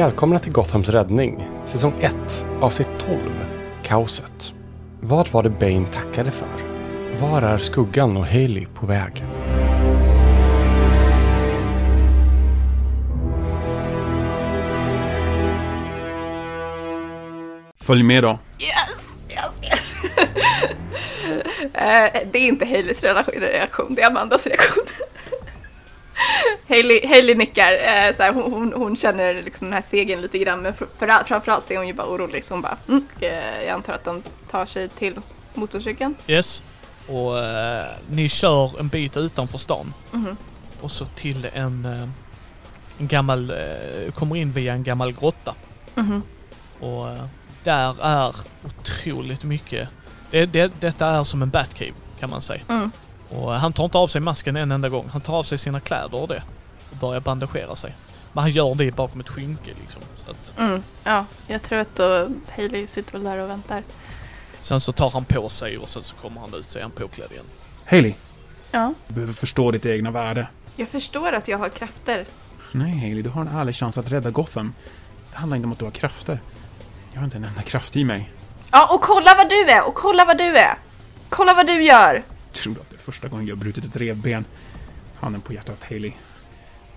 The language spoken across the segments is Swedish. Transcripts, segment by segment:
Välkomna till Gothams räddning, säsong 1, avsnitt 12, Kaoset. Vad var det Bane tackade för? Var är Skuggan och Haley på väg? Följ med då. Yes, yes, yes. Eh, det är inte Haleys reaktion, det är Amandas reaktion. Hailey, Hailey nickar, uh, så hon, hon, hon, känner liksom den här segern lite grann, men för, för, framförallt så är hon ju bara orolig, så hon bara, mm, uh, jag antar att de tar sig till motorcykeln. Yes, och ni kör en bit utanför stan. Mm. Och så till en, en gammal, kommer in via en gammal grotta. Mm. Och där är otroligt mycket. Det, det, detta är som en Batcave kan man säga. Mm. Och han tar inte av sig masken en enda gång. Han tar av sig sina kläder och det. Och börjar bandagera sig. Men han gör det bakom ett skynke liksom. Så att... mm. Ja, jag tror att då Hailey sitter väl där och väntar. Sen så tar han på sig och sen så kommer han ut så är han påklädd igen. Hailey. Ja? Du behöver förstå ditt egna värde. Jag förstår att jag har krafter. Nej, Hailey, du har en ärlig chans att rädda Gotham. Det handlar inte om att du har krafter. Jag har inte en enda kraft i mig. Ja, och kolla vad du är! Och kolla vad du är! Kolla vad du gör! Tror du att det är första gången jag har brutit ett revben? Handen på hjärtat, Haley.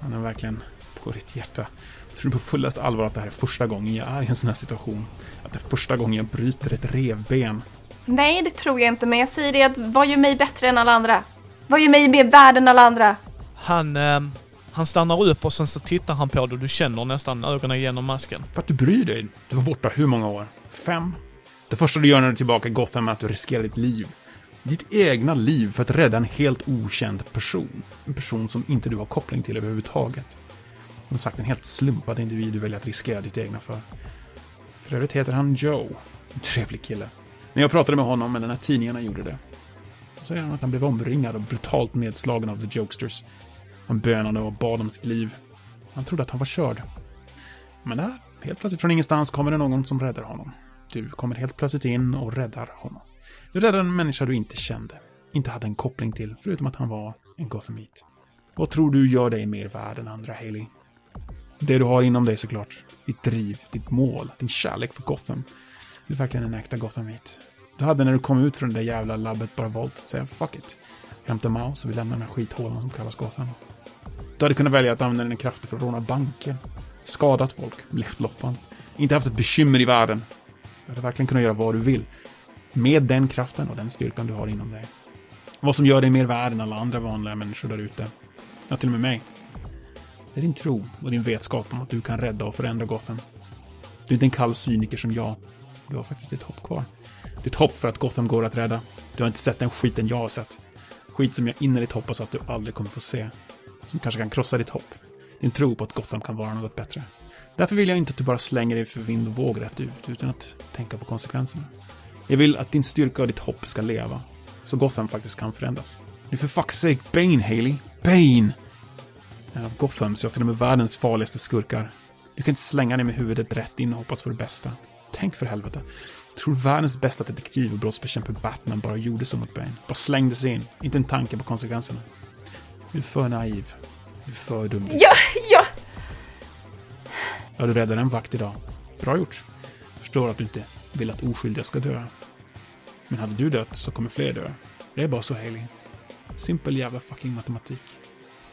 Han är verkligen på ditt hjärta. Tror du på fullast allvar att det här är första gången jag är i en sån här situation? Att det är första gången jag bryter ett revben? Nej, det tror jag inte, men jag säger det att vad gör mig bättre än alla andra? Vad gör mig mer värd än alla andra? Han, eh, han stannar upp och sen så tittar han på dig och du känner nästan ögonen genom masken. För att du bryr dig. Du var borta hur många år? Fem? Det första du gör när du är tillbaka i Gotham är att du riskerar ditt liv. Ditt egna liv för att rädda en helt okänd person. En person som inte du har koppling till överhuvudtaget. Som sagt, en helt slumpad individ du väljer att riskera ditt egna för. För övrigt heter han Joe. En trevlig kille. När jag pratade med honom, eller när tidningarna gjorde det, så säger han att han blev omringad och brutalt nedslagen av The Jokesters. Han bönade och bad om sitt liv. Han trodde att han var körd. Men där, helt plötsligt från ingenstans kommer det någon som räddar honom. Du kommer helt plötsligt in och räddar honom. Du räddade en människa du inte kände, inte hade en koppling till, förutom att han var en Gothamit. Vad tror du gör dig mer värd än andra, Haley? Det du har inom dig såklart. Ditt driv, ditt mål, din kärlek för Gotham. Du är verkligen en äkta Gothamit. Du hade när du kom ut från det där jävla labbet bara valt att säga fuck it. Hämta Mouse och vi lämnar den här skithålan som kallas Gotham. Du hade kunnat välja att använda dina krafter för att råna banker, skadat folk, lyft loppan, inte haft ett bekymmer i världen. Du hade verkligen kunnat göra vad du vill. Med den kraften och den styrkan du har inom dig. Vad som gör dig mer värd än alla andra vanliga människor där ute. Ja, till och med mig. Det är din tro och din vetskap om att du kan rädda och förändra Gotham. Du är inte en kall cyniker som jag. Du har faktiskt ditt hopp kvar. Ditt hopp för att Gotham går att rädda. Du har inte sett den skiten jag har sett. Skit som jag innerligt hoppas att du aldrig kommer få se. Som kanske kan krossa ditt hopp. Din tro på att Gotham kan vara något bättre. Därför vill jag inte att du bara slänger dig för vind och våg rätt ut, utan att tänka på konsekvenserna. Jag vill att din styrka och ditt hopp ska leva, så Gotham faktiskt kan förändras. Nu för fuck's sake, Bane, Haley! Bane! Ja, Gotham så jag till och med världens farligaste skurkar. Du kan inte slänga dig med huvudet rätt in och hoppas på det bästa. Tänk för helvete. Tror världens bästa detektiv och brottsbekämpare Batman bara gjorde så mot Bane? Bara slängde sig in, inte en tanke på konsekvenserna. Du är för naiv. Du är för dum. Ja, ja! Ja, du räddade en vakt idag. Bra gjort. Förstår att du inte vill att oskyldiga ska dö. Men hade du dött så kommer fler dö. Det är bara så, Haley. Simpel jävla fucking matematik.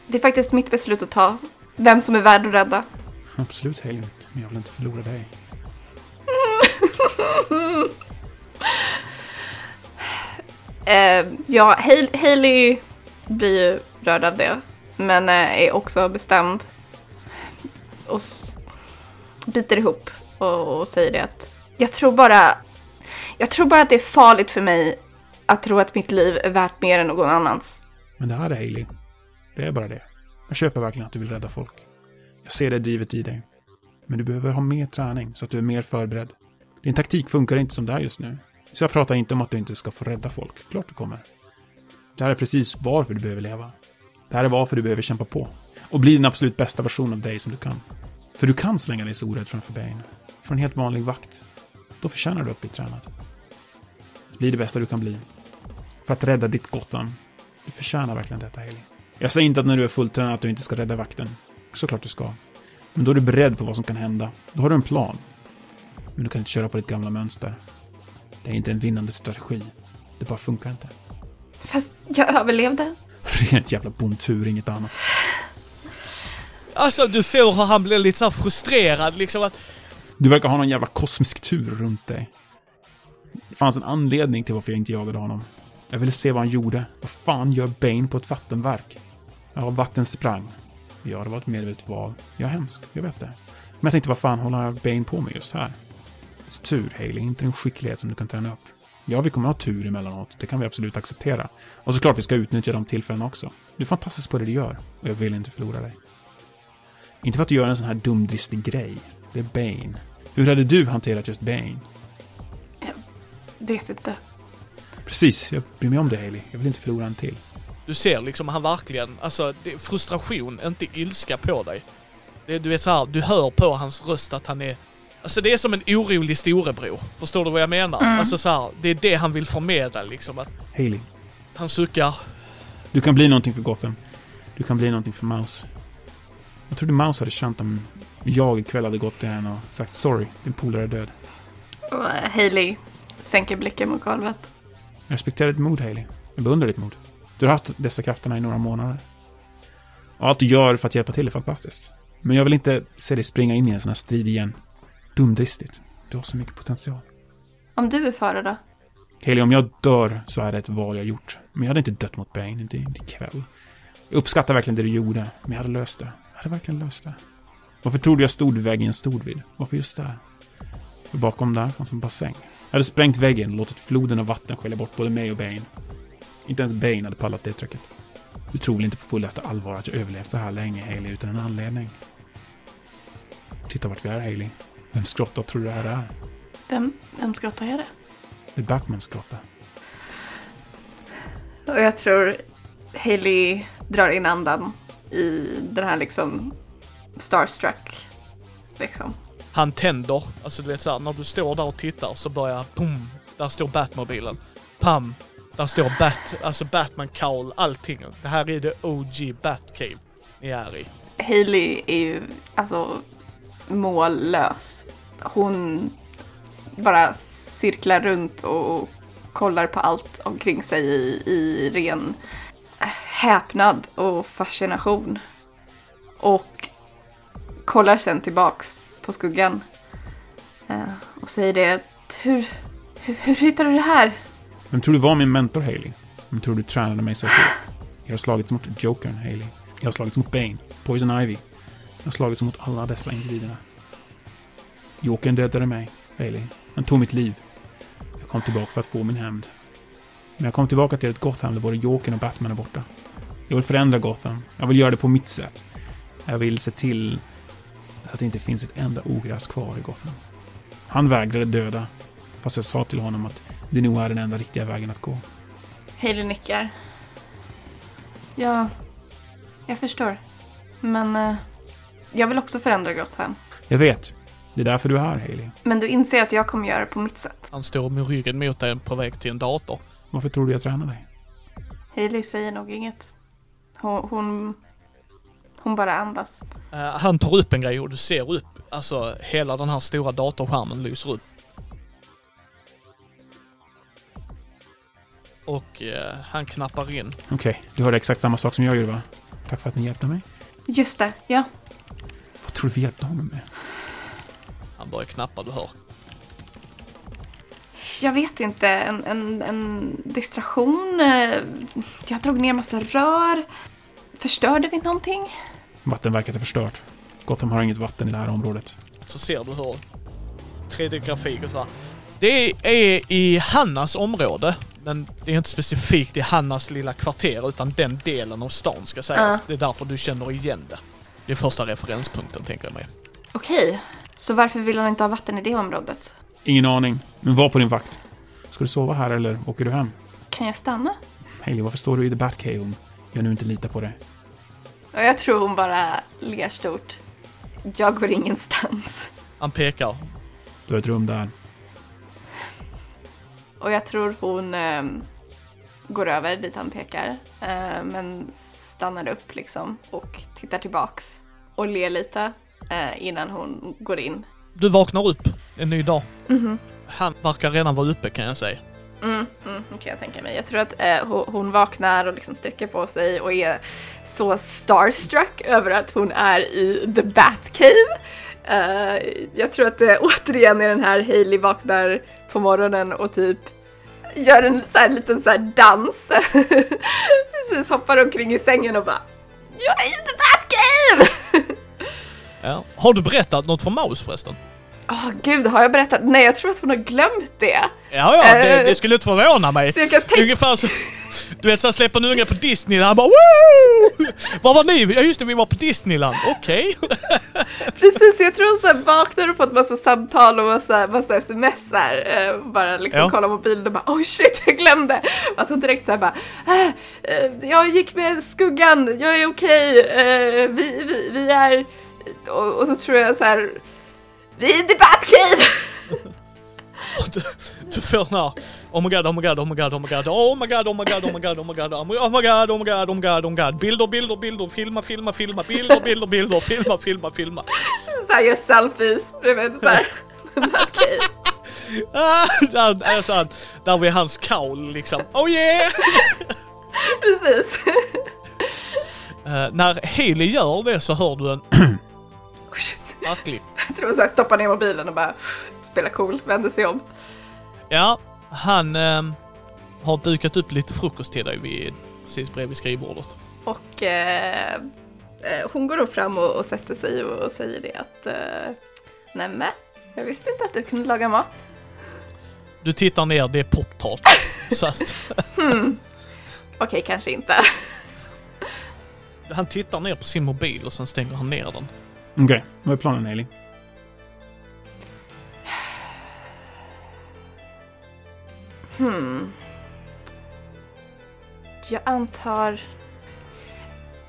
Det är faktiskt mitt beslut att ta. Vem som är värd att rädda. Absolut, Haley. Men jag vill inte förlora dig. eh, ja, Haley blir ju rörd av det. Men eh, är också bestämd. Och biter ihop och, och säger det att jag tror bara jag tror bara att det är farligt för mig att tro att mitt liv är värt mer än någon annans. Men det här är Hailey. Det är bara det. Jag köper verkligen att du vill rädda folk. Jag ser det drivet i dig. Men du behöver ha mer träning så att du är mer förberedd. Din taktik funkar inte som det är just nu. Så jag pratar inte om att du inte ska få rädda folk. Klart du kommer. Det här är precis varför du behöver leva. Det här är varför du behöver kämpa på. Och bli den absolut bästa version av dig som du kan. För du kan slänga dig så orädd framför benen. För en helt vanlig vakt. Då förtjänar du att bli tränad. Bli det bästa du kan bli. För att rädda ditt Gotham. Du förtjänar verkligen detta, Haley. Jag säger inte att när du är fulltränad att du inte ska rädda vakten. Såklart du ska. Men då är du beredd på vad som kan hända. Då har du en plan. Men du kan inte köra på ditt gamla mönster. Det är inte en vinnande strategi. Det bara funkar inte. Fast jag överlevde. Rent jävla bondtur, inget annat. Alltså du ser hur han blir lite så frustrerad liksom att... Du verkar ha någon jävla kosmisk tur runt dig. Det fanns en anledning till varför jag inte jagade honom. Jag ville se vad han gjorde. Vad fan gör Bane på ett vattenverk? Ja, vakten sprang. Ja, det var ett medvetet val. Jag är hemsk, jag vet det. Men jag tänkte, vad fan håller Bane på med just här? Så tur, Haley, inte en skicklighet som du kan träna upp. Ja, vi kommer ha tur emellanåt. Det kan vi absolut acceptera. Och såklart vi ska utnyttja de tillfällena också. Du är fantastisk på det du gör. Och jag vill inte förlora dig. Inte för att du gör en sån här dumdristig grej. Det är Bane. Hur hade du hanterat just Bane? Vet inte. Precis, jag bryr mig om det Haley. Jag vill inte förlora en till. Du ser liksom han verkligen, alltså det är frustration, inte ilska på dig. Det, du vet så här, du hör på hans röst att han är... Alltså det är som en orolig storebror. Förstår du vad jag menar? Mm. Alltså så här, det är det han vill förmedla liksom. Att Haley, han suckar. du kan bli någonting för Gotham. Du kan bli någonting för Mouse. Jag trodde Mouse hade känt om jag ikväll hade gått till henne och sagt sorry, din polare är död. Och eh, Hailey sänker blicken mot golvet. Jag respekterar ditt mod, Haley. Jag beundrar ditt mod. Du har haft dessa krafterna i några månader. Och allt du gör för att hjälpa till är fantastiskt. Men jag vill inte se dig springa in i en sån här strid igen. Dumdristigt. Du har så mycket potential. Om du är fara då? Haley, om jag dör så är det ett val jag gjort. Men jag hade inte dött mot Bane, inte, inte ikväll. Jag uppskattar verkligen det du gjorde, men jag hade löst det. Jag hade verkligen löst det. Varför tror du jag stod vid väggen jag stod vid? Varför just där? För bakom där fanns en bassäng. Jag hade sprängt väggen och låtit floden av vatten skölja bort både mig och Bane. Inte ens Bane hade pallat det trycket. Du tror väl inte på fullaste allvar att jag överlevt så här länge, Haley, utan en anledning? Titta vart vi är, Haley. Vems grotta tror du det här är? Vem, vem skrattar jag det? Det är Batmans grotta. Och jag tror Hailey drar in andan i den här liksom starstruck. Liksom. Han tänder, alltså du vet såhär, när du står där och tittar så börjar pum, där står Batmobilen. Pam, där står Bat, alltså Batman Cowl, allting. Det här är det OG Batcave ni är i. Hailey är ju alltså mållös. Hon bara cirklar runt och kollar på allt omkring sig i, i ren häpnad och fascination. Och kollar sen tillbaks på skuggan. Eh, och säger det, hur, hur, hur hittade du det här? Vem tror du var min mentor, Haley? Vem tror du tränade mig så hårt? Jag har slagits mot Jokern, Haley. Jag har slagits mot Bane, Poison Ivy. Jag har slagits mot alla dessa individerna. Jokern dödade mig, Haley. Han tog mitt liv. Jag kom tillbaka för att få min hämnd. Men jag kom tillbaka till ett Gotham där både Jokern och Batman är borta. Jag vill förändra Gotham. Jag vill göra det på mitt sätt. Jag vill se till så att det inte finns ett enda ogräs kvar i Gotham. Han vägrade döda, fast jag sa till honom att det nog är den enda riktiga vägen att gå. Hailey nickar. Ja, jag förstår. Men eh, jag vill också förändra Gotham. Jag vet. Det är därför du är här, Haley. Men du inser att jag kommer göra det på mitt sätt. Han står med ryggen mot dig på väg till en dator. Varför tror du jag tränar dig? Hailey säger nog inget. Hon, hon, hon bara andas. Eh, han tar upp en grej och du ser upp, alltså hela den här stora datorskärmen lyser upp. Och eh, han knappar in. Okej, du hörde exakt samma sak som jag gjorde, va? Tack för att ni hjälpte mig. Just det, ja. Vad tror du vi hjälpte honom med? Han börjar knappa, du hör. Jag vet inte, en, en, en distraktion. eh, Jag drog ner massa rör. Förstörde vi någonting? Vattenverket är förstört. Gotham har inget vatten i det här området. Så ser du hur 3D-grafik och så här. Det är i Hannas område. Men det är inte specifikt i Hannas lilla kvarter utan den delen av stan ska sägas. Ja. Det är därför du känner igen det. Det är första referenspunkten tänker jag mig. Okej, så varför vill han inte ha vatten i det området? Ingen aning, men var på din vakt. Ska du sova här eller åker du hem? Kan jag stanna? Haley, varför står du i The Batcave om jag nu inte litar på dig? Och jag tror hon bara ler stort. Jag går ingenstans. Han pekar. Du har ett rum där. Och jag tror hon ehm, går över dit han pekar. eh, men stannar upp liksom och tittar tillbaks. Och ler lite. eh, innan hon går in. Du vaknar upp en ny dag. Mhm. Han verkar redan vara uppe kan jag säga. Mm, mm, kan jag tänka mig. Jag tror att eh, hon, vaknar och liksom sträcker på sig och är så starstruck över att hon är i the Batcave. Uh, jag tror att det återigen är den här Hailey vaknar på morgonen och typ gör en så här, liten så här dans. Precis hoppar omkring i sängen och bara Jag är i the Batcave! Ja. Har du berättat något för Maus förresten? Åh gud, har jag berättat? Nej, jag tror att hon har glömt det. Ja, ja, det, det skulle inte förvåna mig. Så tänka Ungefär så... Du vet såhär släpper en unge på Disney han bara Woo! Var var ni? Ja just det, vi var på Disneyland. Okej. Precis, jag tror hon så här vaknar och fått massa samtal och massa, massa sms här. Eh, bara liksom Ja. kolla mobilen och bara oh shit, jag glömde. Att hon direkt såhär bara äh, eh, jag gick med skuggan, jag är okej, eh, vi, vi, vi är... Och, och så tror jag så här vi är Batcave! Du, du får den här Oh my god, oh my god, oh my god, oh my god, oh my god, oh my god, oh my god, oh my god, oh my god, oh my god, oh my god, oh my god, oh. Bilder, bilder, bilder, filma, filma, filma, bilder, bilder, bilder, filma, filma, filma. Så här gör selfies bredvid såhär. Ah, där, vid hans kaul liksom. Oh yeah! Precis. Eh, när Haley gör det så hör du en verklig Jag tror hon stoppar ner mobilen och bara spelar cool, vänder sig om. Ja, han ehm, har dukat upp lite frukost till dig vid, precis bredvid skrivbordet. Och eh, eh, hon går då fram och, och sätter sig och, och säger det att eh, Nämen, jag visste inte att du kunde laga mat. Du tittar ner, det är poptart. Så att, Okej, kanske inte. han tittar ner på sin mobil och sen stänger han ner den. Okej, vad är planen Hailey? Hmm. Jag antar...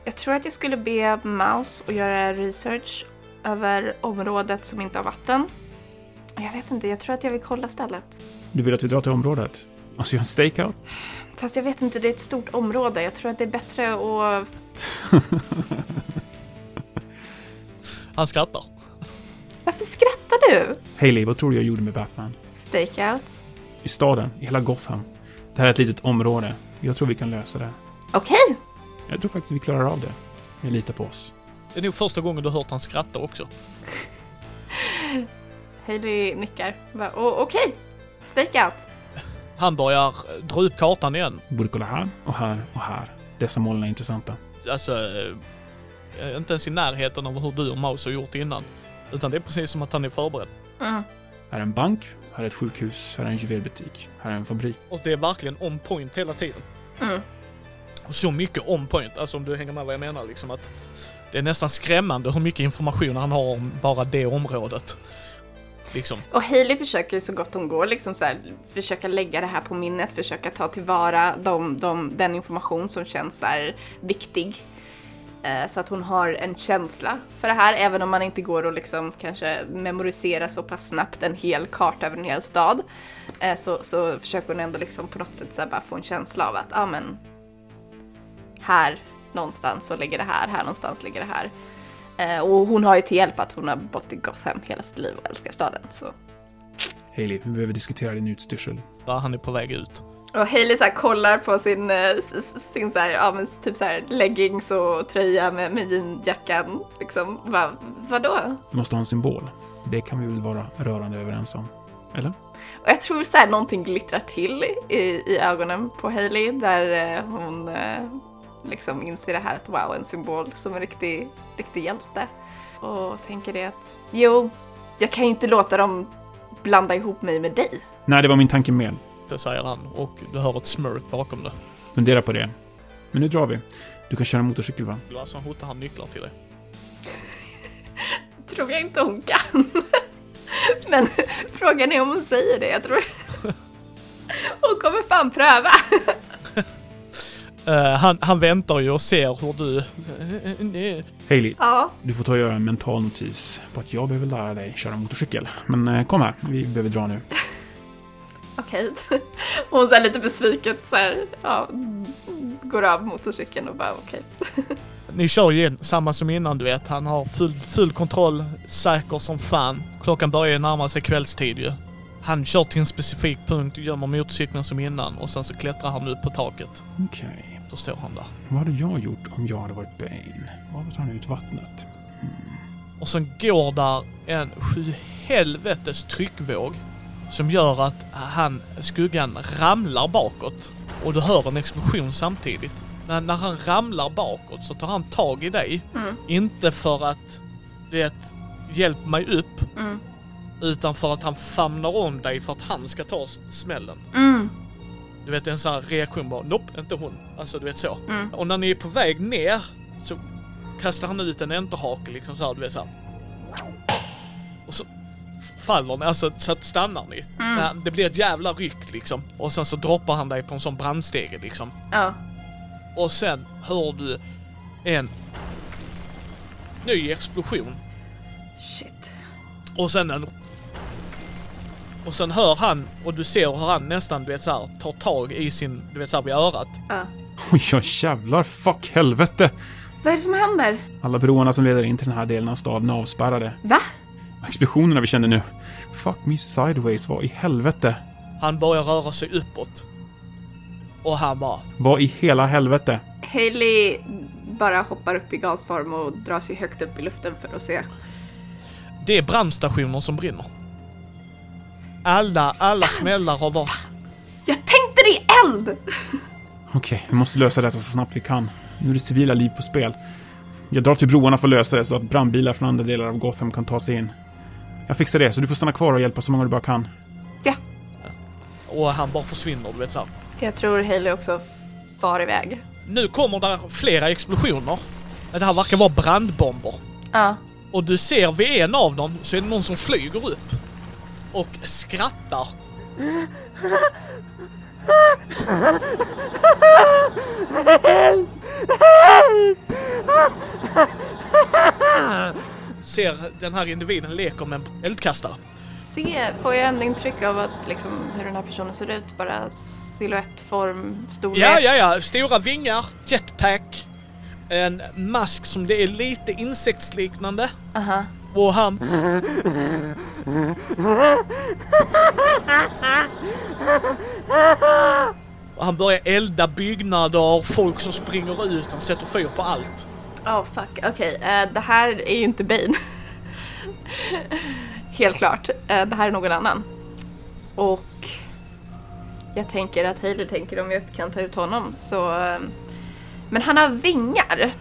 Jag tror att jag skulle be Mouse att göra research över området som inte har vatten. Jag vet inte, jag tror att jag vill kolla stället. Du vill att vi drar till området? Alltså göra en stakeout? Fast jag vet inte, det är ett stort område. Jag tror att det är bättre att... Han skrattar. Varför skrattar du? Hailey, vad tror du jag gjorde med Batman? Stakeouts. I staden, i hela Gotham. Det här är ett litet område. Jag tror vi kan lösa det. Okej, Jag tror faktiskt vi klarar av det. Jag litar på oss. Det är nog första gången du hört han skratta också. Hailey nickar. Bara, "Å- Okej, stakeout. Han börjar dra upp kartan igen. Borde kolla här och här och här. Dessa moln är intressanta. Alltså, eh, inte ens i närheten av hur du och Maus har gjort innan. Utan det är precis som att han är förberedd. Mm. Här är en bank, här är ett sjukhus, här är en juvelbutik, här är en fabrik. Och det är verkligen on point hela tiden. Mm. Och så mycket on point, alltså om du hänger med vad jag menar liksom att det är nästan skrämmande hur mycket information han har om bara det området. Liksom. Och Hailey försöker så gott hon går liksom så här, försöka lägga det här på minnet, försöka ta tillvara de, de, den information som känns så här viktig. Eh, så att hon har en känsla för det här, även om man inte går och liksom kanske memorisera så pass snabbt en hel karta över en hel stad. Eh, så, så försöker hon ändå liksom på något sätt bara få en känsla av att, ja ah, men, här någonstans så ligger det här, här någonstans ligger det här. Eh, och hon har ju till hjälp att hon har bott i Gotham hela sitt liv och älskar staden. Så. Hailey, vi behöver diskutera din utstyrsel. Där han är på väg ut. Och Hailey så kollar på sin, eh, sin så här, ja, men typ så här leggings och tröja med, med jeanjackan. Liksom. Va, vadå? Måste ha en symbol. Det kan vi väl vara rörande överens om? Eller? Och jag tror så här någonting glittrar till i, i ögonen på Hailey där eh, hon eh, liksom inser det här att wow, en symbol som en riktig, riktig hjälte. Och tänker det att jo, jag kan ju inte låta dem blanda ihop mig med dig. Nej, det var min tanke med. Det säger han och du hör ett smirk bakom det. Fundera på det. Men nu drar vi. Du kan köra motorcykel, va? Alltså hotar han nycklar till dig. tror jag inte hon kan. Men frågan är om hon säger det. Jag tror hon kommer fan pröva. Eh, han, han väntar ju och ser hur du... Hailey, Ja, du får ta och göra en mental notis på att jag behöver lära dig köra motorcykel. Men eh, kom här, vi behöver dra nu. Okej. Och Hon så lite besviket så här, ja, går av motorcykeln och bara okej. Ni kör ju igen, samma som innan du vet. Han har full, full kontroll, säker som fan. Klockan börjar närma sig kvällstid ju. Han kör till en specifik punkt, gömmer motorcykeln som innan och sen så klättrar han upp på taket. Okej. Då står han där. Vad hade jag gjort om jag hade varit Bane? Var tar han ut vattnet? Och sen går där en sju helvetes tryckvåg som gör att han, skuggan, ramlar bakåt. Och du hör en explosion samtidigt. Men när han ramlar bakåt så tar han tag i dig. Mm. Inte för att, du vet, hjälp mig upp. Mm. Utan för att han famnar om dig för att han ska ta smällen. Mm. Du vet en sån här reaktion bara, nope, inte hon. Alltså du vet så. Mm. Och när ni är på väg ner så kastar han ut en enterhake liksom så här, du vet så här. Och så faller ni, alltså så att stannar ni. Mm. Men det blir ett jävla ryck liksom. Och sen så droppar han dig på en sån brandstege liksom. Ja. Och sen hör du en ny explosion. Shit. Och sen en... Och sen hör han, och du ser hur han nästan, du vet så här, tar tag i sin, du vet så här vid örat. Ja. Oj, jävlar. Fuck helvete. Vad är det som händer? Alla broarna som leder in till den här delen av staden är avspärrade. Va? Explosionerna vi kände nu. Fuck me sideways, vad i helvete? Han börjar röra sig uppåt. Och han bara, Vad i hela helvete? Hailey bara hoppar upp i gasform och drar sig högt upp i luften för att se. det är brandstationer som brinner. Alla, alla smällar har varit... Jag tänkte det i eld! Okej, vi måste lösa detta så snabbt vi kan. Nu är det civila liv på spel. Jag drar till broarna för att lösa det så att brandbilar från andra delar av Gotham kan ta sig in. Jag fixar det, så du får stanna kvar och hjälpa så många du bara kan. Ja. Och han bara försvinner, du vet så här. Jag tror Hailey också far iväg. Nu kommer där flera explosioner. Men Det här verkar vara brandbomber. Ja. Och du ser vid en av dem så är det någon som flyger upp. Och skrattar. Ser den här individen leker med en eldkastare. Se, får jag ändå intryck av att liksom, hur den här personen ser ut? Bara siluettform, storlek? Ja, ja, ja. Stora vingar, jetpack, en mask som det är lite insektsliknande. Aha. Och han... Och han börjar elda byggnader, folk som springer ut, han sätter fyr på allt. Oh fuck, okej. eh, det här är ju inte Bane. Helt klart. Eh, det här är någon annan. Och jag tänker att Hailey tänker om jag kan ta ut honom så... eh, Men han har vingar.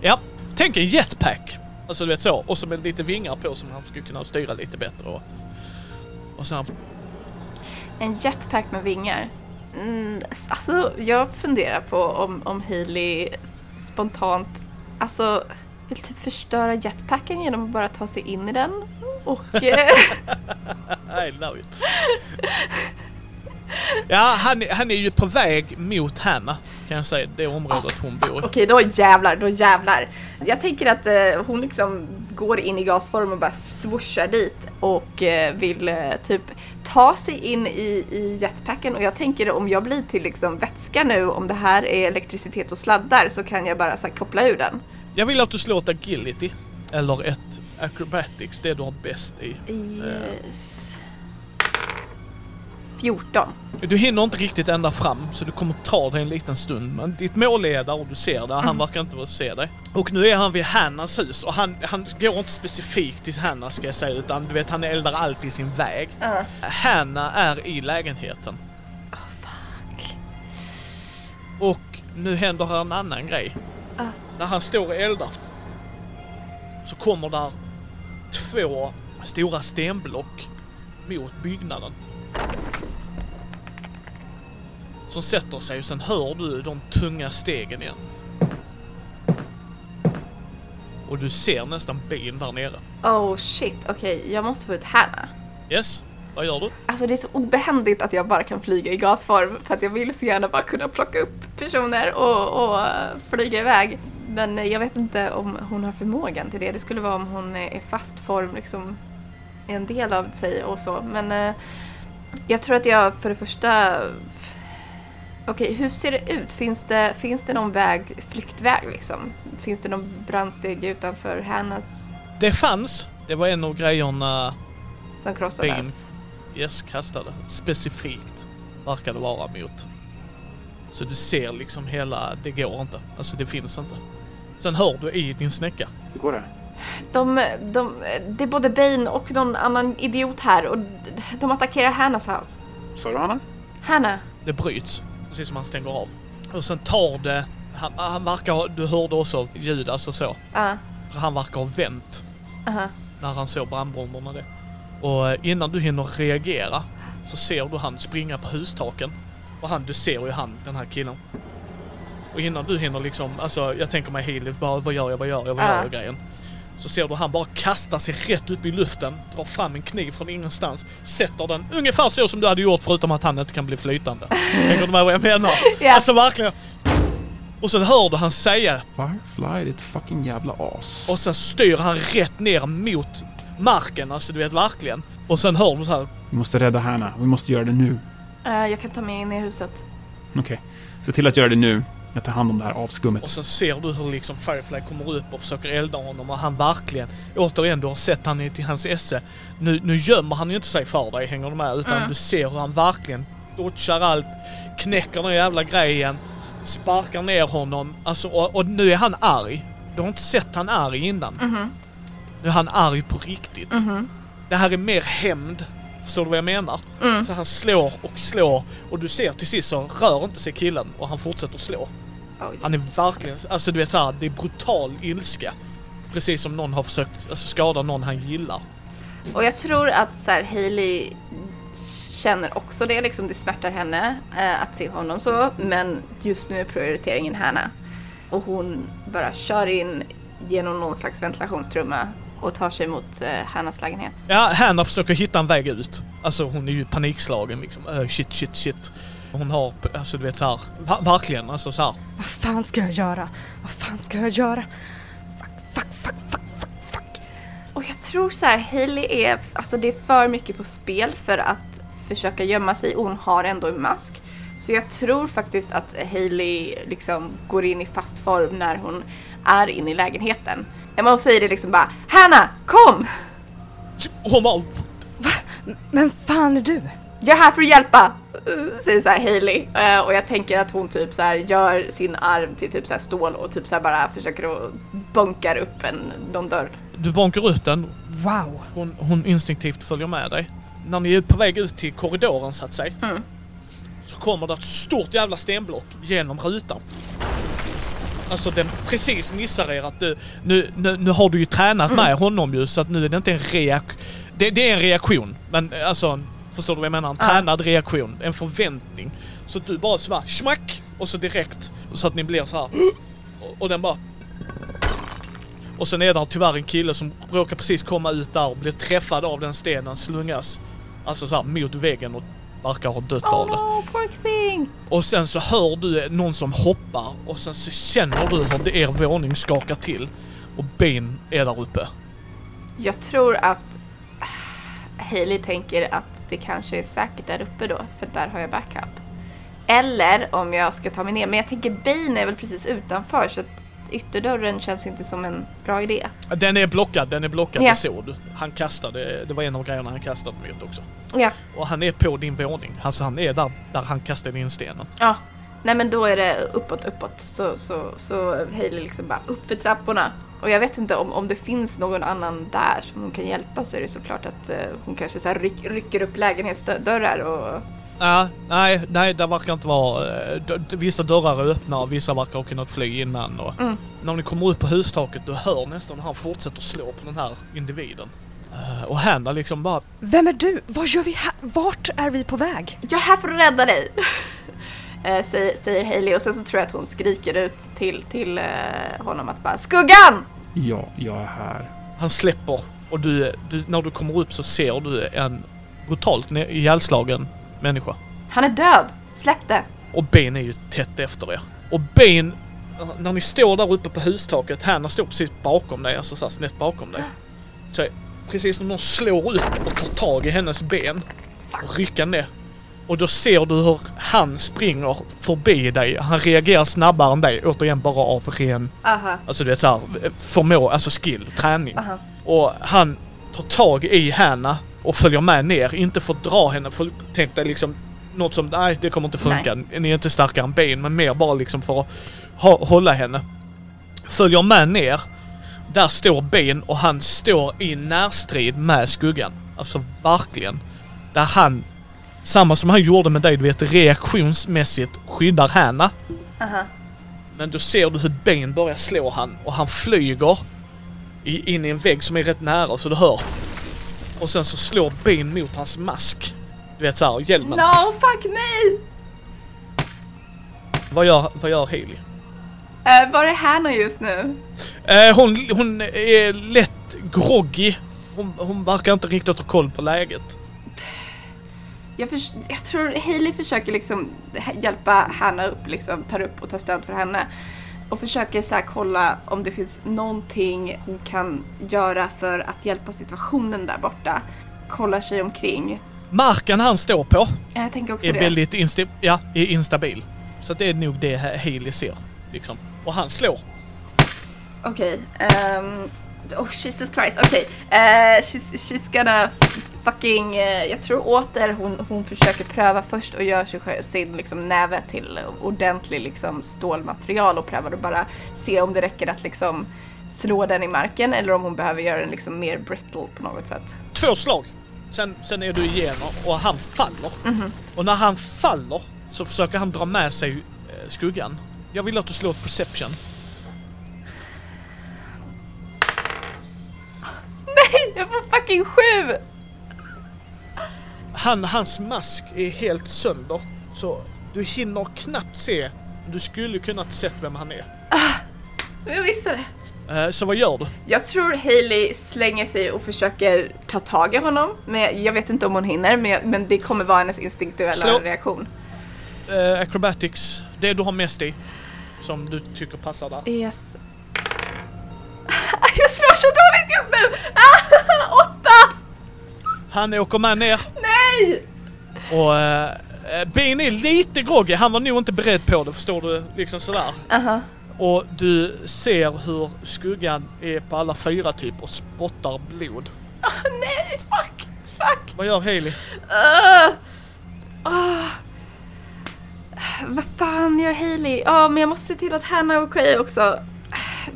Ja, tänk en jetpack. Alltså du vet så, och så med lite vingar på som han skulle kunna styra lite bättre och... Och sen... En jetpack med vingar. Mm, alltså, jag funderar på om, om Hailey spontant alltså, vill typ förstöra jetpacken genom att bara ta sig in i den. Och... eh, I love it. Ja, han, är- han är ju på väg mot Hanna, kan jag säga, det området hon bor i. Okej, då jävlar, då jävlar. Jag tänker att eh, hon liksom går in i gasform och bara swooshar dit och eh, vill eh, typ ta sig in i, i jetpacken och jag tänker om jag blir till liksom vätska nu, om det här är elektricitet och sladdar så kan jag bara så här, koppla ur den. Jag vill att du slår ett agility, eller ett acrobatics, det du har bäst i. Yes. 14. Du hinner inte riktigt ända fram, så du kommer ta dig en liten stund. Men ditt mål är där och du ser det. Han verkar inte se dig. Och nu är han vid Hannas hus och han, han går inte specifikt till Hanna ska jag säga, utan du vet han eldar alltid sin väg. Ja. Hanna är i lägenheten. fuck. Och nu händer här en annan grej. Ah. När han står och eldar så kommer där två stora stenblock mot byggnaden. Som sätter sig och sen hör du de tunga stegen igen. Och du ser nästan bilen där nere. Oh shit, okej, jag måste få ut Hanna. Yes, vad gör du? Alltså det är så obehändigt att jag bara kan flyga i gasform för att jag vill så gärna bara kunna plocka upp personer och, och eh, flyga iväg. Men eh, jag vet inte om hon har förmågan till det. Det skulle vara om hon är i fast form, liksom är en del av sig och så. Men eh, jag tror att jag för det första... Okej, hur ser det ut? Finns det, finns det någon väg, flyktväg liksom? Finns det någon brandsteg utanför Hannas Det fanns. Det var en av grejerna som krossades? Ben. Yes kastade. Specifikt verkar det vara mot. Så du ser liksom hela, det går inte. Alltså det finns inte. Sen hör du i din snäcka. Hur går det? De, de, det är både Bane och någon annan idiot här och de attackerar Hannas house. Sa du Hanna? Hanna, Det bryts. Precis som han stänger av. Och sen tar det, han, han verkar ha, du hörde också ljud alltså så. ja, För han verkar ha vänt aha. när han såg brandbomberna det. Och eh, innan du hinner reagera så ser du han springa på hustaken. Och han, du ser ju han, den här killen. Och innan du hinner liksom, alltså jag tänker mig Healy, vad gör jag, vad gör jag, vad gör Ja. jag grejen. Så ser du han bara kasta sig rätt upp i luften, drar fram en kniv från ingenstans, sätter den ungefär så som du hade gjort förutom att han inte kan bli flytande. Hänger du med vad jag menar? Ja. Alltså verkligen. Och sen hör du han säga Firefly, ditt fucking jävla as. och sen styr han rätt ner mot marken, alltså du vet verkligen. Och sen hör du så här. Vi måste rädda Hanna. Vi måste göra det nu. Eh, jag kan ta mig in i huset. Okej. Se till att göra det nu. Jag tar hand om det här Och avskummet. sen ser du hur liksom Firefly kommer upp och försöker elda honom och han verkligen, återigen du har sett han i till hans esse. Nu, nu gömmer han ju inte sig för dig, hänger du med? Utan Mm. du ser hur han verkligen dodgar allt, knäcker den jävla grejen, sparkar ner honom. Alltså, och, och nu är han arg. Du har inte sett han arg innan. Mhm, Nu är han arg på riktigt. mhm. Det här är mer hämnd. Förstår du vad jag menar? Mm. Så han slår och slår och du ser till sist så rör inte sig killen och han fortsätter slå. Oj. Han är verkligen, alltså du vet såhär, det är brutal ilska. Precis som någon har försökt alltså, skada någon han gillar. Och jag tror att så här, Hailey känner också det, liksom det smärtar henne eh, att se honom så. Men just nu är prioriteringen Hanna. Och hon bara kör in genom någon slags ventilationstrumma och tar sig mot eh, Hannas lägenhet. Ja, Hanna försöker hitta en väg ut. Alltså hon är ju panikslagen liksom. Äh, shit, shit, shit. Hon har, alltså du vet såhär, va- verkligen alltså såhär. Vad fan ska jag göra? Vad fan ska jag göra? Fuck, fuck, fuck, fuck, fuck, fuck. Och jag tror så här, Hailey är, alltså det är för mycket på spel för att försöka gömma sig och hon har ändå en mask. Så jag tror faktiskt att Hailey liksom går in i fast form när hon är inne i lägenheten. Emma säger det liksom bara Hanna, kom! Hon bara, Men fan är du? Jag är här för att hjälpa! uh, Säger så här Hailey. Eh, och jag tänker att hon typ så här gör sin arm till typ så här stål och typ så här bara försöker att bunkar upp en, någon dörr. du bankar ut den. Wow. Hon, hon instinktivt följer med dig. När ni är på väg ut till korridoren så att säga. Mm. Så kommer det ett stort jävla stenblock genom rutan. Alltså den precis missar er att du, nu, nu, nu har du ju tränat med honom ju så att nu är det inte en reak... Det, det är en reaktion. Men alltså, förstår du vad jag menar? En Ja. tränad reaktion. En förväntning. Så att du bara så bara smack! Och så direkt. Så att ni blir så här. Och, och den bara... Och sen är det tyvärr en kille som råkar precis komma ut där och blir träffad av den stenen, slungas alltså så här mot väggen och verkar ha dött av Oh det. no, porksping! Och sen så hör du någon som hoppar och sen så känner du hur det er våning skakar till. Och Ben är där uppe. Jag tror att Hailey tänker att det kanske är säkert där uppe då, för där har jag backup. Eller om jag ska ta mig ner, men jag tänker Bane är väl precis utanför så att ytterdörren känns inte som en bra idé. Den är blockad, den är blockad, Ja. det såg du. Han kastade, det var en av grejerna han kastade mot också. Ja, Och han är på din våning. Alltså han är där, där han kastade in stenen. ja. Nej men då är det uppåt, uppåt. Så, så, så Hailey liksom bara upp för trapporna. Och jag vet inte om, om det finns någon annan där som hon kan hjälpa så är det såklart att eh, hon kanske så ryck, rycker upp lägenhetsdörrar och... Ja, nej, nej, det verkar inte vara... eh, Vissa dörrar är öppna och vissa verkar ha kunnat fly innan och... Mm. När ni kommer upp på hustaket, du hör nästan hur han fortsätter slå på den här individen. Eh, och Hanna liksom bara... Vem är du? Vad gör vi här? Vart är vi på väg? Jag är här för att rädda dig! eh, säger, säger Hailey och sen så tror jag att hon skriker ut till, till honom att bara Skuggan! Ja, jag är här. Han släpper och du, du, när du kommer upp så ser du en brutalt ihjälslagen människa. Han är död! Släpp det! Och Ben är ju tätt efter er. Och Ben, när ni står där uppe på hustaket, Hanna står precis bakom dig, alltså så här snett bakom dig. Så precis när någon slår upp och tar tag i hennes ben och rycker ner. Och då ser du hur han springer förbi dig. Han reagerar snabbare än dig, återigen bara av ren, Aha, alltså du vet såhär, förmå, alltså skill, träning. aha. Och han tar tag i henne och följer med ner. Inte för att dra henne, för tänk dig liksom något som, nej det kommer inte funka. Ni är inte starkare än ben, men mer bara liksom för att ha, hålla henne. Följer med ner. Där står Ben och han står i närstrid med skuggan. Alltså verkligen. Där han, samma som han gjorde med dig, du vet reaktionsmässigt skyddar henne. Aha. Men då ser du hur Ben börjar slå han och han flyger i, in i en vägg som är rätt nära så du hör. Och sen så slår Ben mot hans mask. Du vet såhär, hjälmen. No, fuck nej! Vad gör, vad gör Hailey? Uh, var är Hanna just nu? Eh, hon, hon är lätt groggy. Hon, hon verkar inte riktigt ha koll på läget. Jag, förs- jag tror Hailey försöker liksom hjälpa Hanna upp, liksom tar upp och tar stöd för henne. Och försöker så här kolla om det finns någonting hon kan göra för att hjälpa situationen där borta. Kollar sig omkring. Marken han står på Jag tänker också är det. väldigt insta ja, är instabil. Så det är nog det Ha- Hailey ser. Liksom. Och han slår. Okej. ehm, oh Jesus Christ. Okej. eh, she's, she's gonna fucking... eh, jag tror åter hon, hon försöker pröva först och gör sig, sin liksom, näve till ordentlig liksom, stålmaterial och prövar att bara se om det räcker att liksom slå den i marken eller om hon behöver göra den liksom mer brittle på något sätt. Två slag. Sen, sen är du igenom och han faller. Och när han faller så försöker han dra med sig eh, skuggan. Jag vill att du slår ett perception. Fucking sju! Han, hans mask är helt sönder. Så du hinner knappt se. Du skulle kunnat sett vem han är. Jag visste det. Eh, så vad gör du? Jag tror Hailey slänger sig och försöker ta tag i honom. Men jag vet inte om hon hinner, men, det kommer vara hennes instinktuella Slå. reaktion. Eh, acrobatics, det du har mest i. Som du tycker passar där. Yes. Jag slår så dåligt just nu! Ah! Han åker med ner Nej! och uh, Ben är lite groggy. Han var nog inte beredd på det, förstår du? Liksom sådär. Aha. Och du ser hur skuggan är på alla fyra typ och spottar blod. Ah, nej, fuck! Fuck! Vad gör Hailey? Uh. Ah. Vad fan gör Hailey? Ja, men jag måste se till att Hanna är okej också.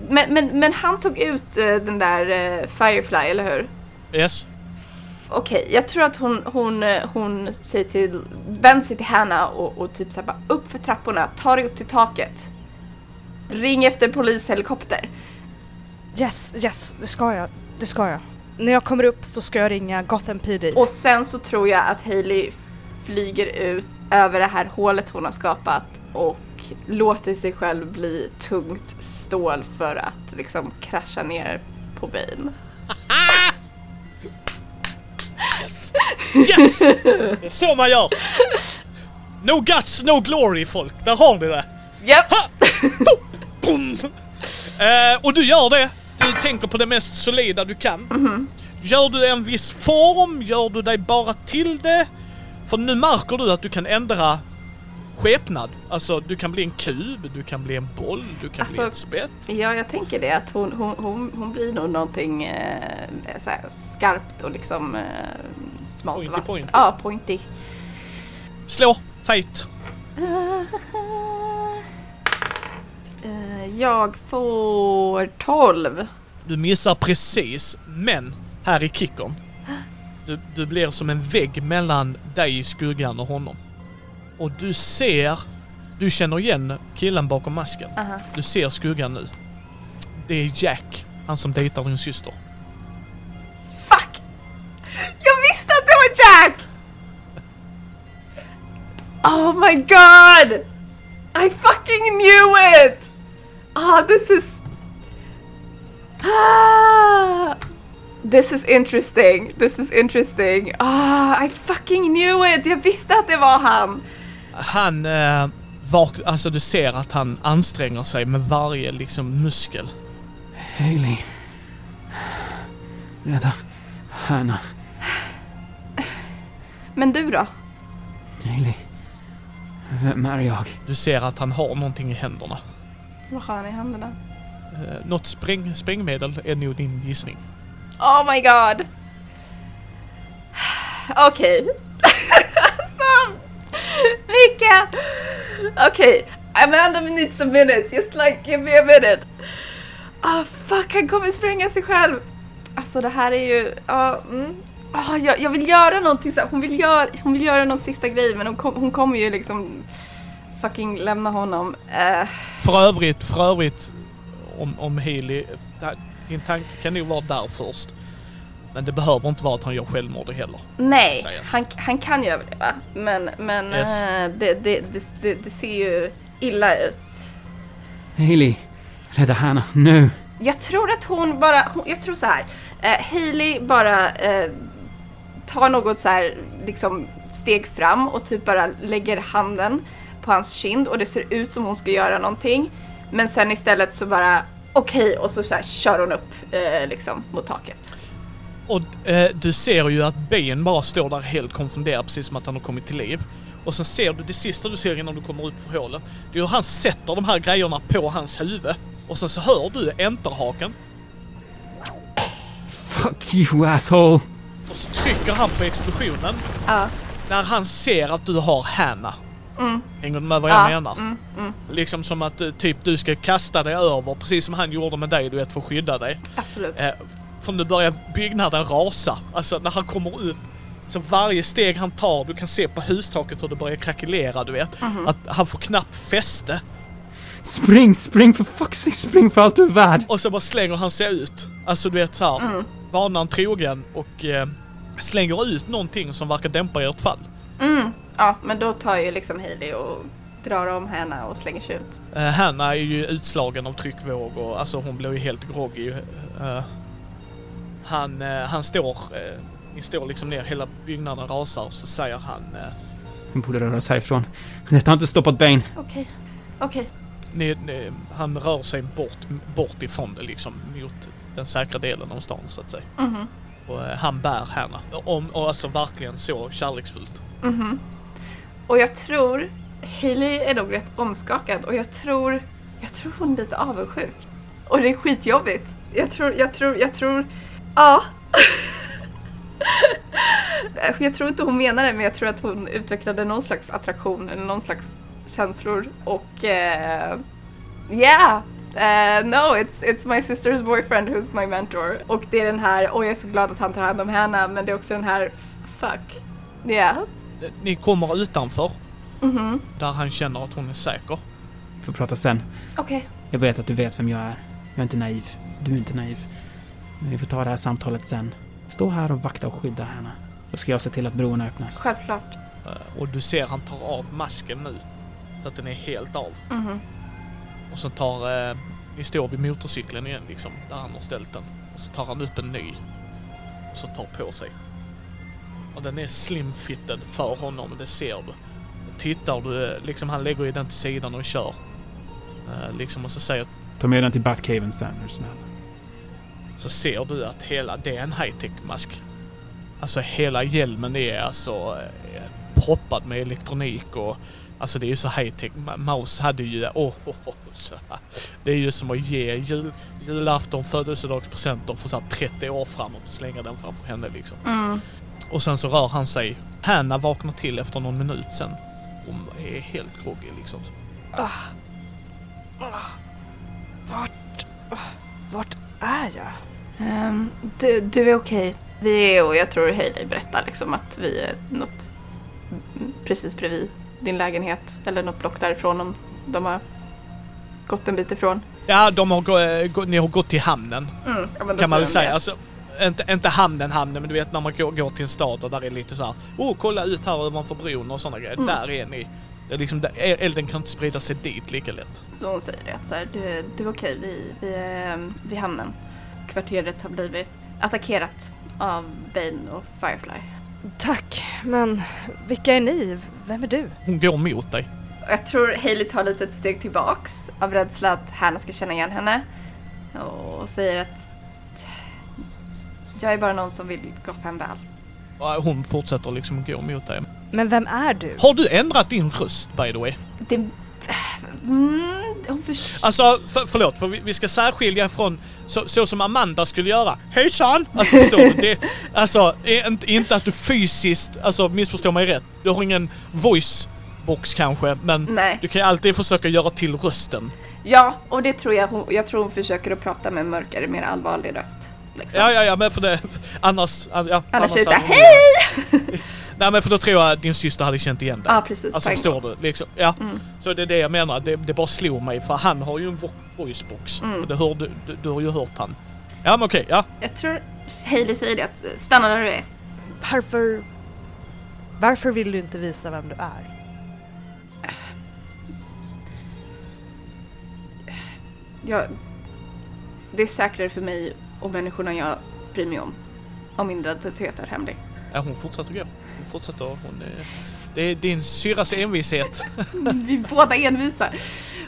Men, men, men han tog ut eh, den där eh, Firefly, eller hur? Yes. Okej, jag tror att hon, hon, eh, hon säger till, vänder sig till Hanna och, och typ såhär bara upp för trapporna, ta dig upp till taket. Ring efter polishelikopter. Yes, yes, det ska jag. Det ska jag. När jag kommer upp så ska jag ringa Gotham PD. Och sen så tror jag att Hailey flyger ut över det här hålet hon har skapat och låter sig själv bli tungt stål för att liksom krascha ner på Bane. Yes! Det är så man gör! No guts, no glory folk. Där har ni det. Japp! Boom! Eh, och du gör det. Du tänker på det mest solida du kan. Gör du en viss form? Gör du dig bara till det? För nu märker du att du kan ändra skepnad. Alltså du kan bli en kub, du kan bli en boll, du kan bli Alltså, ett spett. Ja, jag tänker det att hon, hon, hon, hon blir nog någonting eh, skarpt och liksom eh, smalt Pointy, vasst. pointy. Ja, pointy. Slå, fight. Eh, jag får 12. Du missar precis, men här i kickern. Du, du blir som en vägg mellan dig, skuggan och honom. Och du ser, du känner igen killen bakom masken. Aha. Du ser skuggan nu. Det är Jack, han som dejtar din syster. Fuck! Jag visste att det var Jack! Oh my god! I fucking knew it! Ah, this is... Ah! This is interesting. This is interesting. Ah, I fucking knew it! Jag visste att det var han! Han, eh, vak- alltså du ser att han anstränger sig med varje liksom muskel. Hailey. Rädda Hanna. Men du då? Hailey. Vem är jag? Du ser att han har någonting i händerna. Vad har han i händerna? Eh, något spräng, sprängmedel är nog din gissning. Oh my god! Okej. alltså, vilka... Okej, Amanda needs a minute, just like give me a minute. Ah fuck, han kommer spränga sig själv. Alltså det här är ju, ja, mm. oh, jag, jag vill göra någonting så här. hon vill göra, hon vill göra någon sista grej men hon, kom, hon kommer ju liksom fucking lämna honom. Uh. För övrigt, för övrigt, om, om Healy, din tanke kan nog vara där först. Men det behöver inte vara att han gör självmord heller. nej, han, han kan ju överleva men, men Yes. eh, det, det, det, det, det ser ju illa ut. Hailey, rädda Hanna, nu! Jag tror att hon bara, hon, jag tror så här. Eh, Hailey bara eh, tar något så här liksom steg fram och typ bara lägger handen på hans kind och det ser ut som hon ska göra någonting. Men sen istället så bara okej och så, så här, kör hon upp eh, liksom mot taket. Och eh, du ser ju att Ben bara står där helt konfunderad, precis som att han har kommit till liv. Och sen ser du, det sista du ser innan du kommer ut för hålet, det är hur han sätter de här grejerna på hans huvud. Och sen så hör du enterhaken Fuck you asshole! och så trycker han på explosionen Ja. när han ser att du har Hanna. Mm. Hänger du med vad Ja, jag menar? mm, mm, Liksom som att eh, typ du ska kasta dig över, precis som han gjorde med dig, du vet, för att skydda dig. absolut. Eh, från nu börjar byggnaden rasa. Alltså när han kommer upp, så varje steg han tar, du kan se på hustaket hur det börjar krackelera, du vet. Mhm. Att han får knappt fäste. Spring, spring för fuck's sake, spring för allt du är värd! Och så bara slänger han sig ut. Alltså du vet såhär, Mm. vanan trogen och eh, slänger ut någonting som verkar dämpa ert fall. Mm. Ja, men då tar ju liksom Hailey och drar om henne och slänger sig ut. Eh, Hanna är ju utslagen av tryckvåg och alltså hon blir ju helt groggy. Eh, han, eh, han står, eh, ni står liksom ner, hela byggnaden rasar och så säger han eh, Vi borde röra oss härifrån. Detta har inte stoppat Bane. Okej. Okej. ni, ni, han rör sig bort, bort ifrån det liksom mot den säkra delen av stan så att säga. Mhm. Och eh, han bär Hanna. Om, och alltså verkligen så kärleksfullt. Mhm. Och jag tror, Hailey är nog rätt omskakad och jag tror, jag tror hon är lite avundsjuk. Och det är skitjobbigt. Jag tror, jag tror, jag tror, ja. jag tror inte hon menar det men jag tror att hon utvecklade någon slags attraktion eller någon slags känslor och eh, yeah. Eh, no, it's, it's my sister's boyfriend who's my mentor. Och det är den här, och jag är så glad att han tar hand om henne, men det är också den här, fuck. Yeah. Ni kommer utanför, Mhm. där han känner att hon är säker. Vi får prata sen. Okej. Jag vet att du vet vem jag är. Jag är inte naiv. Du är inte naiv. Vi får ta det här samtalet sen. Stå här och vakta och skydda henne. Då ska jag se till att broarna öppnas. Självklart. Eh, Och du ser han tar av masken nu. Så att den är helt av. Mhm. Och så tar, eh, ni står vid motorcykeln igen liksom, där han har ställt den. Och så tar han upp en ny. Och så tar på sig. Och den är slimfitted för honom, det ser du. Och tittar du, eh, liksom han lägger ju den till sidan och kör. Eh, liksom och så säger, Ta med den till Batcaven sen, är snäll. Så ser du att hela, det är en high-tech mask. Alltså hela hjälmen är alltså eh, proppad med elektronik och Alltså det är ju så high-tech. Maus hade ju... Åh, oh, oh, så här. Det är ju som att ge jul, julafton, födelsedagspresenter för så här 30 år framåt och slänga den framför henne liksom. Mm. Och sen så rör han sig. Hanna vaknar till efter någon minut sen. Hon är helt groggy liksom. Vart... Vart är jag? Ehm, du, du är okej. Vi är, och jag tror Hailey berättar liksom att vi är något precis bredvid din lägenhet. Eller något block därifrån om de har gått en bit ifrån. Ja, de har gå, gå, ni har gått till hamnen. Mm, ja, kan man väl säga. Alltså, inte, inte hamnen, hamnen, men du vet när man går, går till en stad och där är lite så här. Oh, kolla ut här ovanför bron och sådana grejer. Mm. Där är ni. Det är liksom, där- elden kan inte sprida sig dit lika lätt. Så hon säger det att så här, du, du är okej, vi, vi är ehm, vid hamnen. Kvarteret har blivit attackerat av Bane och Firefly. Tack, men vilka är ni? Vem är du? Hon går mot dig. Jag tror Hailey tar lite ett steg tillbaks av rädsla att Hanna ska känna igen henne. Och säger att jag är bara någon som vill Gotham väl. Hon fortsätter liksom gå mot dig. Men vem är du? Har du ändrat din röst by the way? Det... Mm, Alltså, för, förlåt, för vi, vi ska särskilja från så, så som Amanda skulle göra. Hejsan! Alltså förstår du? Det, alltså, är inte, inte att du fysiskt, alltså missförstå mig rätt. Du har ingen voicebox kanske, men Nej. du kan ju alltid försöka göra till rösten. Ja, och det tror jag hon, jag tror hon försöker att prata med en mörkare, mer allvarlig röst. Liksom. Ja, ja, ja, men för det, annars... Ja, Annars är det såhär, hej! Nej men för då tror jag att din syster hade känt igen dig. Ja, precis. Alltså förstår du? Liksom, ja. Mm. Så det är det jag menar, det, det bara slog mig för han har ju en vo- voicebox. Mm. För det hör, du, du, du har ju hört han. Ja men okej, ja. Jag tror Hailey säger det, att stanna där du är. Varför... Varför vill du inte visa vem du är? Jag, det är säkrare för mig och människorna jag bryr mig om. Om min identitet är hemlig. ja hon fortsätter gå. Fortsätter, hon är, Det är din syrras envishet. Vi är båda envisa.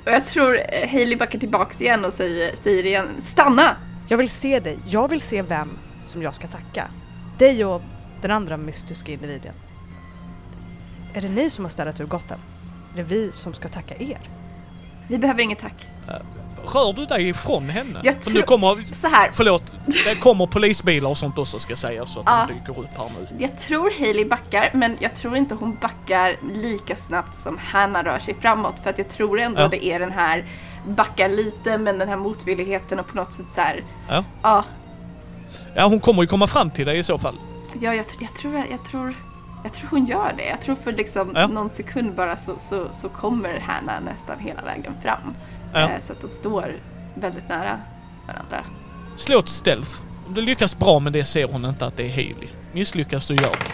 Och jag tror eh, Hailey backar tillbaks igen och säger, säger igen, stanna! Jag vill se dig. Jag vill se vem som jag ska tacka. Dig och den andra mystiska individen. Är det ni som har städat ur Gotham? Är det vi som ska tacka er? Vi behöver inget tack. Rör du dig ifrån henne? Jag För nu tror- kommer, Så här, förlåt, det kommer polisbilar och sånt också ska sägas så att Ja. de dyker upp här nu. jag tror Hailey backar, men jag tror inte hon backar lika snabbt som Hanna rör sig framåt. För att jag tror ändå Ja. det är den här backa lite, men den här motvilligheten och på något sätt så här. Ja. Ja, Ja, hon kommer ju komma fram till dig i så fall. ja jag, jag, tror, jag, tror, jag tror hon gör det. Jag tror för liksom Ja. någon sekund bara så, så, så kommer Hanna nästan hela vägen fram. Ja. Eh, så att de står väldigt nära varandra. Slå ett stealth. Om du lyckas bra med det ser hon inte att det är Haley. Misslyckas du gör det.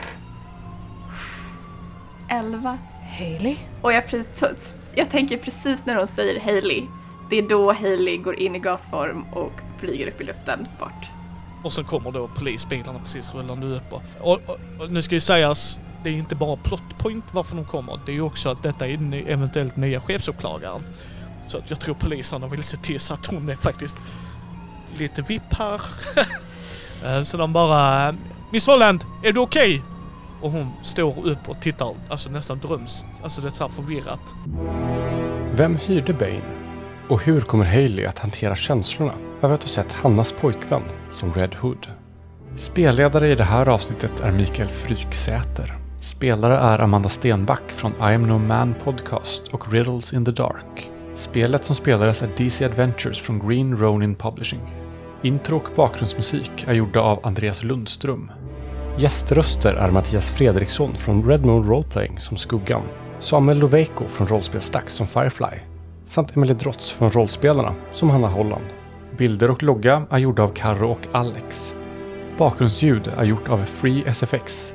Elva. Hailey? Och jag, precis, jag tänker precis när hon säger Hailey, det är då Hailey går in i gasform och flyger upp i luften bort. Och sen kommer då polisbilarna precis rullande upp. Och, och, och, och nu ska ju sägas, det är inte bara plot point varför de kommer. Det är ju också att detta är ny, eventuellt nya chefsåklagaren. Så att jag tror poliserna vill se till så att hon är faktiskt lite vipp här. Eh, så de bara Miss Holland, är du okej? Och hon står upp och tittar, alltså nästan drömst, alltså det är så här förvirrat. Vem hyrde Bane? Och hur kommer Hailey att hantera känslorna över att ha sett Hannas pojkvän som Red Hood? Spelledare i det här avsnittet är Mikael Fryksäter. Spelare är Amanda Stenback från I am no man podcast och Riddles in the Dark. Spelet som spelades är DC Adventures från Green Ronin Publishing. Intro och bakgrundsmusik är gjorda av Andreas Lundström. Gäströster är Mattias Fredriksson från Red Moon Roleplaying som Skuggan, Samuel Loveiko från Rollspelsdags som Firefly, samt Emily Drotz från Rollspelarna som Hanna Holland. Bilder och logga är gjorda av Karro och Alex. Bakgrundsljud är gjort av Free SFX.